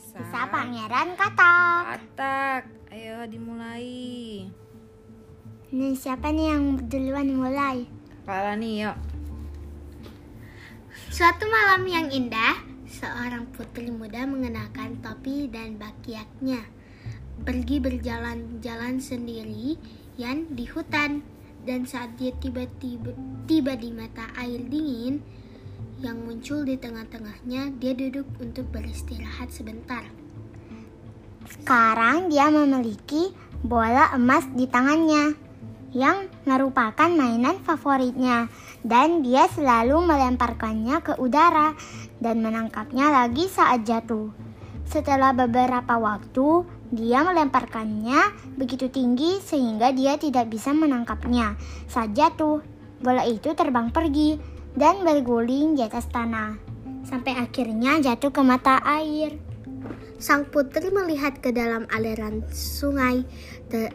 yaitu kisah, Kisah Pangeran Katak. Katak. Ayo dimulai. Nih siapa nih yang duluan mulai? Kala nih yuk. Suatu malam yang indah, seorang putri muda mengenakan topi dan bakiaknya pergi berjalan-jalan sendirian di hutan dan saat dia tiba-tiba tiba di mata air dingin yang muncul di tengah-tengahnya, dia duduk untuk beristirahat sebentar. Sekarang dia memiliki bola emas di tangannya yang merupakan mainan favoritnya dan dia selalu melemparkannya ke udara dan menangkapnya lagi saat jatuh. Setelah beberapa waktu, dia melemparkannya begitu tinggi sehingga dia tidak bisa menangkapnya. Saat jatuh, bola itu terbang pergi dan berguling di atas tanah sampai akhirnya jatuh ke mata air. Sang putri melihat ke dalam aliran sungai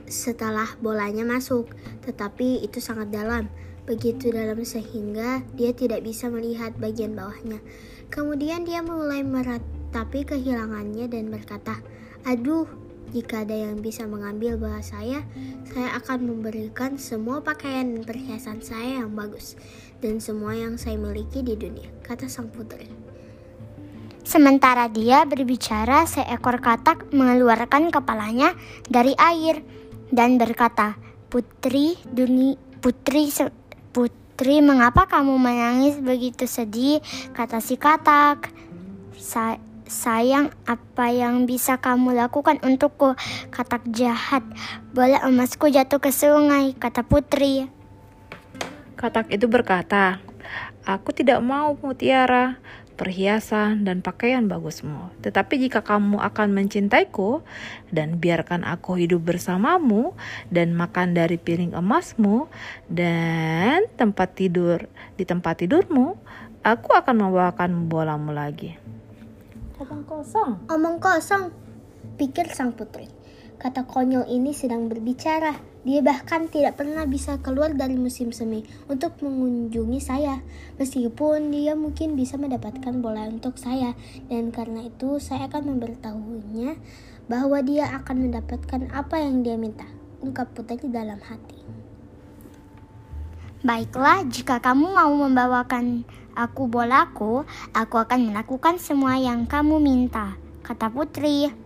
setelah bolanya masuk, tetapi itu sangat dalam, begitu dalam sehingga dia tidak bisa melihat bagian bawahnya. Kemudian dia mulai meratapi kehilangannya dan berkata, "Aduh, jika ada yang bisa mengambil bola saya, saya akan memberikan semua pakaian dan perhiasan saya yang bagus dan semua yang saya miliki di dunia," kata sang putri. Sementara dia berbicara, seekor katak mengeluarkan kepalanya dari air dan berkata, "Putri, duni, putri, putri, mengapa kamu menangis begitu sedih?" kata si katak. Sa sayang, apa yang bisa kamu lakukan untukku? Katak jahat. Bola emasku jatuh ke sungai, kata putri. Katak itu berkata, "Aku tidak mau mutiara." perhiasan, dan pakaian bagusmu. Tetapi jika kamu akan mencintaiku dan biarkan aku hidup bersamamu dan makan dari piring emasmu dan tempat tidur di tempat tidurmu, aku akan membawakan bolamu lagi. Omong kosong. Omong kosong, pikir sang putri. Kata konyol ini sedang berbicara. Dia bahkan tidak pernah bisa keluar dari musim semi untuk mengunjungi saya. Meskipun dia mungkin bisa mendapatkan bola untuk saya. Dan karena itu saya akan memberitahunya bahwa dia akan mendapatkan apa yang dia minta. Ungkap putri dalam hati. Baiklah, jika kamu mau membawakan aku bolaku, aku akan melakukan semua yang kamu minta, kata putri.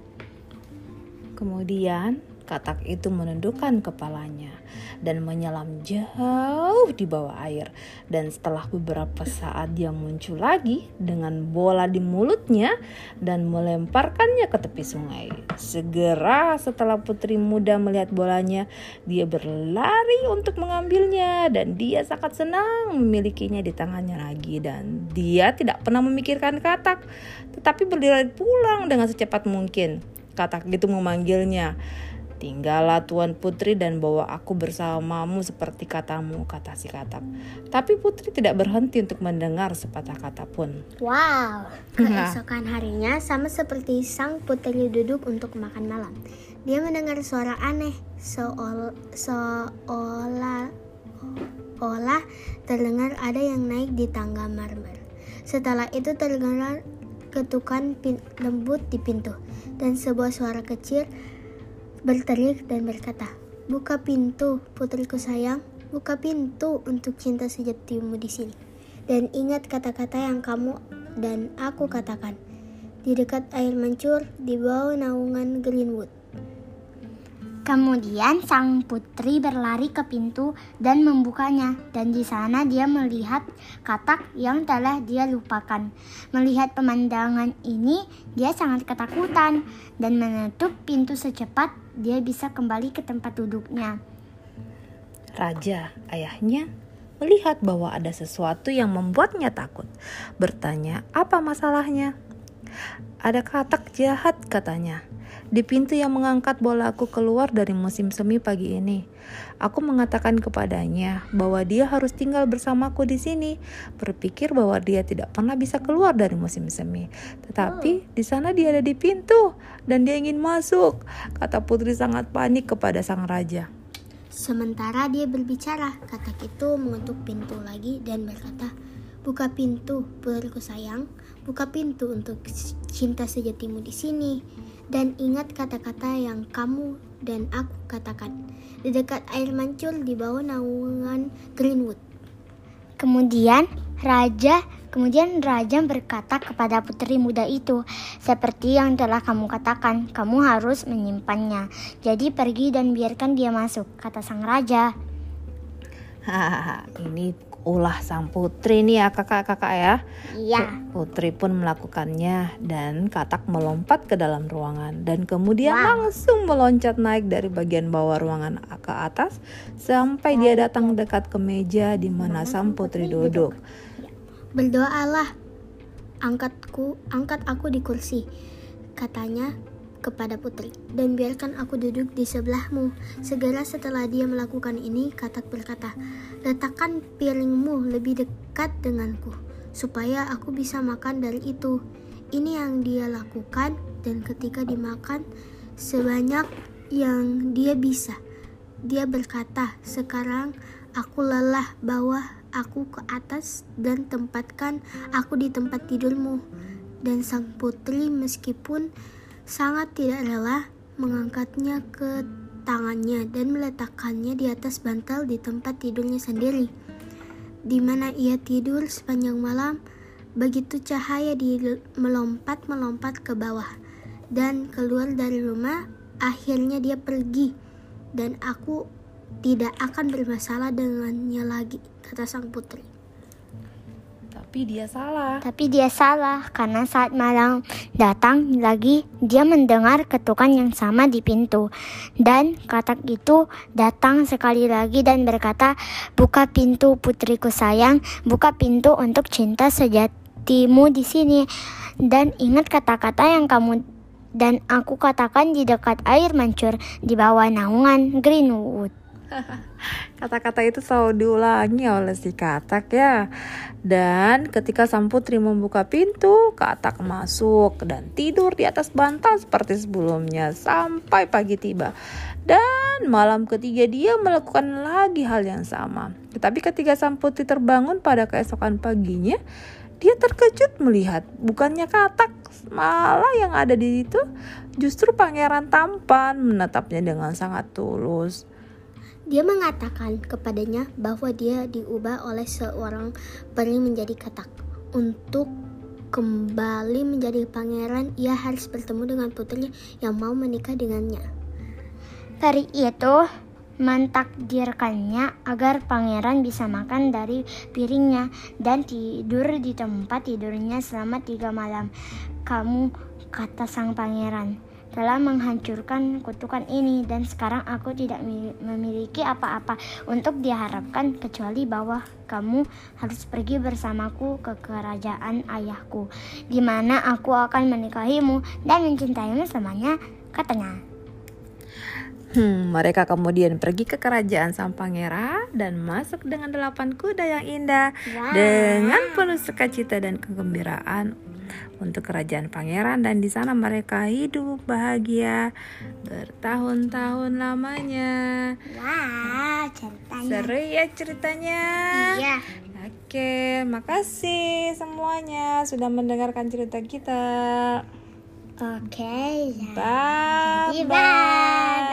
Kemudian katak itu menundukkan kepalanya dan menyelam jauh di bawah air. Dan setelah beberapa saat dia muncul lagi dengan bola di mulutnya dan melemparkannya ke tepi sungai. Segera setelah putri muda melihat bolanya, dia berlari untuk mengambilnya dan dia sangat senang memilikinya di tangannya lagi dan dia tidak pernah memikirkan katak tetapi berlari pulang dengan secepat mungkin katak itu memanggilnya. Tinggallah Tuan Putri dan bawa aku bersamamu seperti katamu, kata si katak. Tapi Putri tidak berhenti untuk mendengar sepatah kata pun. Wow, keesokan harinya sama seperti sang putri duduk untuk makan malam. Dia mendengar suara aneh, seolah seolah olah terdengar ada yang naik di tangga marmer. Setelah itu terdengar ketukan lembut di pintu, dan sebuah suara kecil berteriak dan berkata, Buka pintu, putriku sayang, buka pintu untuk cinta sejatimu di sini. Dan ingat kata-kata yang kamu dan aku katakan, di dekat air mancur, di bawah naungan Greenwood. Kemudian sang putri berlari ke pintu dan membukanya dan di sana dia melihat katak yang telah dia lupakan. Melihat pemandangan ini, dia sangat ketakutan dan menutup pintu secepat dia bisa kembali ke tempat duduknya. Raja, ayahnya, melihat bahwa ada sesuatu yang membuatnya takut. Bertanya, apa masalahnya? Ada katak jahat katanya di pintu yang mengangkat bola aku keluar dari musim semi pagi ini. Aku mengatakan kepadanya bahwa dia harus tinggal bersamaku di sini, berpikir bahwa dia tidak pernah bisa keluar dari musim semi. Tetapi oh. di sana dia ada di pintu dan dia ingin masuk, kata putri sangat panik kepada sang raja. Sementara dia berbicara, katak itu mengetuk pintu lagi dan berkata, Buka pintu, putriku sayang. Buka pintu untuk cinta sejatimu di sini. Dan ingat kata-kata yang kamu dan aku katakan. Di dekat air mancur di bawah naungan Greenwood. Kemudian raja Kemudian raja berkata kepada putri muda itu, "Seperti yang telah kamu katakan, kamu harus menyimpannya. Jadi pergi dan biarkan dia masuk," kata sang raja. Hahaha, ini ulah sang putri nih ya kakak-kakak ya. Iya. Putri pun melakukannya dan katak melompat ke dalam ruangan dan kemudian Wow. langsung meloncat naik dari bagian bawah ruangan ke atas sampai dia datang dekat ke meja di mana sang putri duduk. Berdoalah, angkatku, angkat aku di kursi, katanya kepada putri, dan biarkan aku duduk di sebelahmu. Segera setelah dia melakukan ini, Katak berkata, letakkan piringmu lebih dekat denganku, supaya aku bisa makan dari itu. Ini yang dia lakukan, dan ketika dimakan, sebanyak yang dia bisa. Dia berkata, "Sekarang aku lelah, bawa aku ke atas dan tempatkan aku di tempat tidurmu." Dan sang putri meskipun sangat tidak rela mengangkatnya ke tangannya dan meletakkannya di atas bantal di tempat tidurnya sendiri. Di mana ia tidur sepanjang malam, begitu cahaya di melompat-melompat ke bawah dan keluar dari rumah, akhirnya dia pergi dan aku tidak akan bermasalah dengannya lagi, kata sang putri. Tapi dia salah. Tapi dia salah karena saat malam datang lagi dia mendengar ketukan yang sama di pintu. Dan katak itu datang sekali lagi dan berkata, "Buka pintu putriku sayang, buka pintu untuk cinta sejatimu di sini." Dan ingat kata-kata yang kamu dan aku katakan di dekat air mancur di bawah naungan Greenwood. Kata-kata itu selalu diulangi oleh si katak ya. Dan ketika sang putri membuka pintu, katak masuk dan tidur di atas bantal seperti sebelumnya sampai pagi tiba. Dan malam ketiga dia melakukan lagi hal yang sama. Tetapi ketika sang putri terbangun pada keesokan paginya, dia terkejut melihat bukannya katak malah yang ada di situ justru pangeran tampan menatapnya dengan sangat tulus. Dia mengatakan kepadanya bahwa dia diubah oleh seorang peri menjadi katak. Untuk kembali menjadi pangeran, ia harus bertemu dengan putri yang mau menikah dengannya. Peri itu mentakdirkannya agar pangeran bisa makan dari piringnya dan tidur di tempat tidurnya selama tiga malam. Kamu, kata sang pangeran, telah menghancurkan kutukan ini dan sekarang aku tidak mi- memiliki apa-apa untuk diharapkan kecuali bahwa kamu harus pergi bersamaku ke kerajaan ayahku di mana aku akan menikahimu dan mencintaimu selamanya katanya Hmm, mereka kemudian pergi ke kerajaan sang pangeran dan masuk dengan delapan kuda yang indah Wow. dengan penuh sukacita dan kegembiraan untuk kerajaan pangeran dan di sana mereka hidup bahagia bertahun-tahun lamanya. wah ceritanya Seru ya ceritanya. iya Oke, makasih semuanya sudah mendengarkan cerita kita. oke Bye. Jadi, bye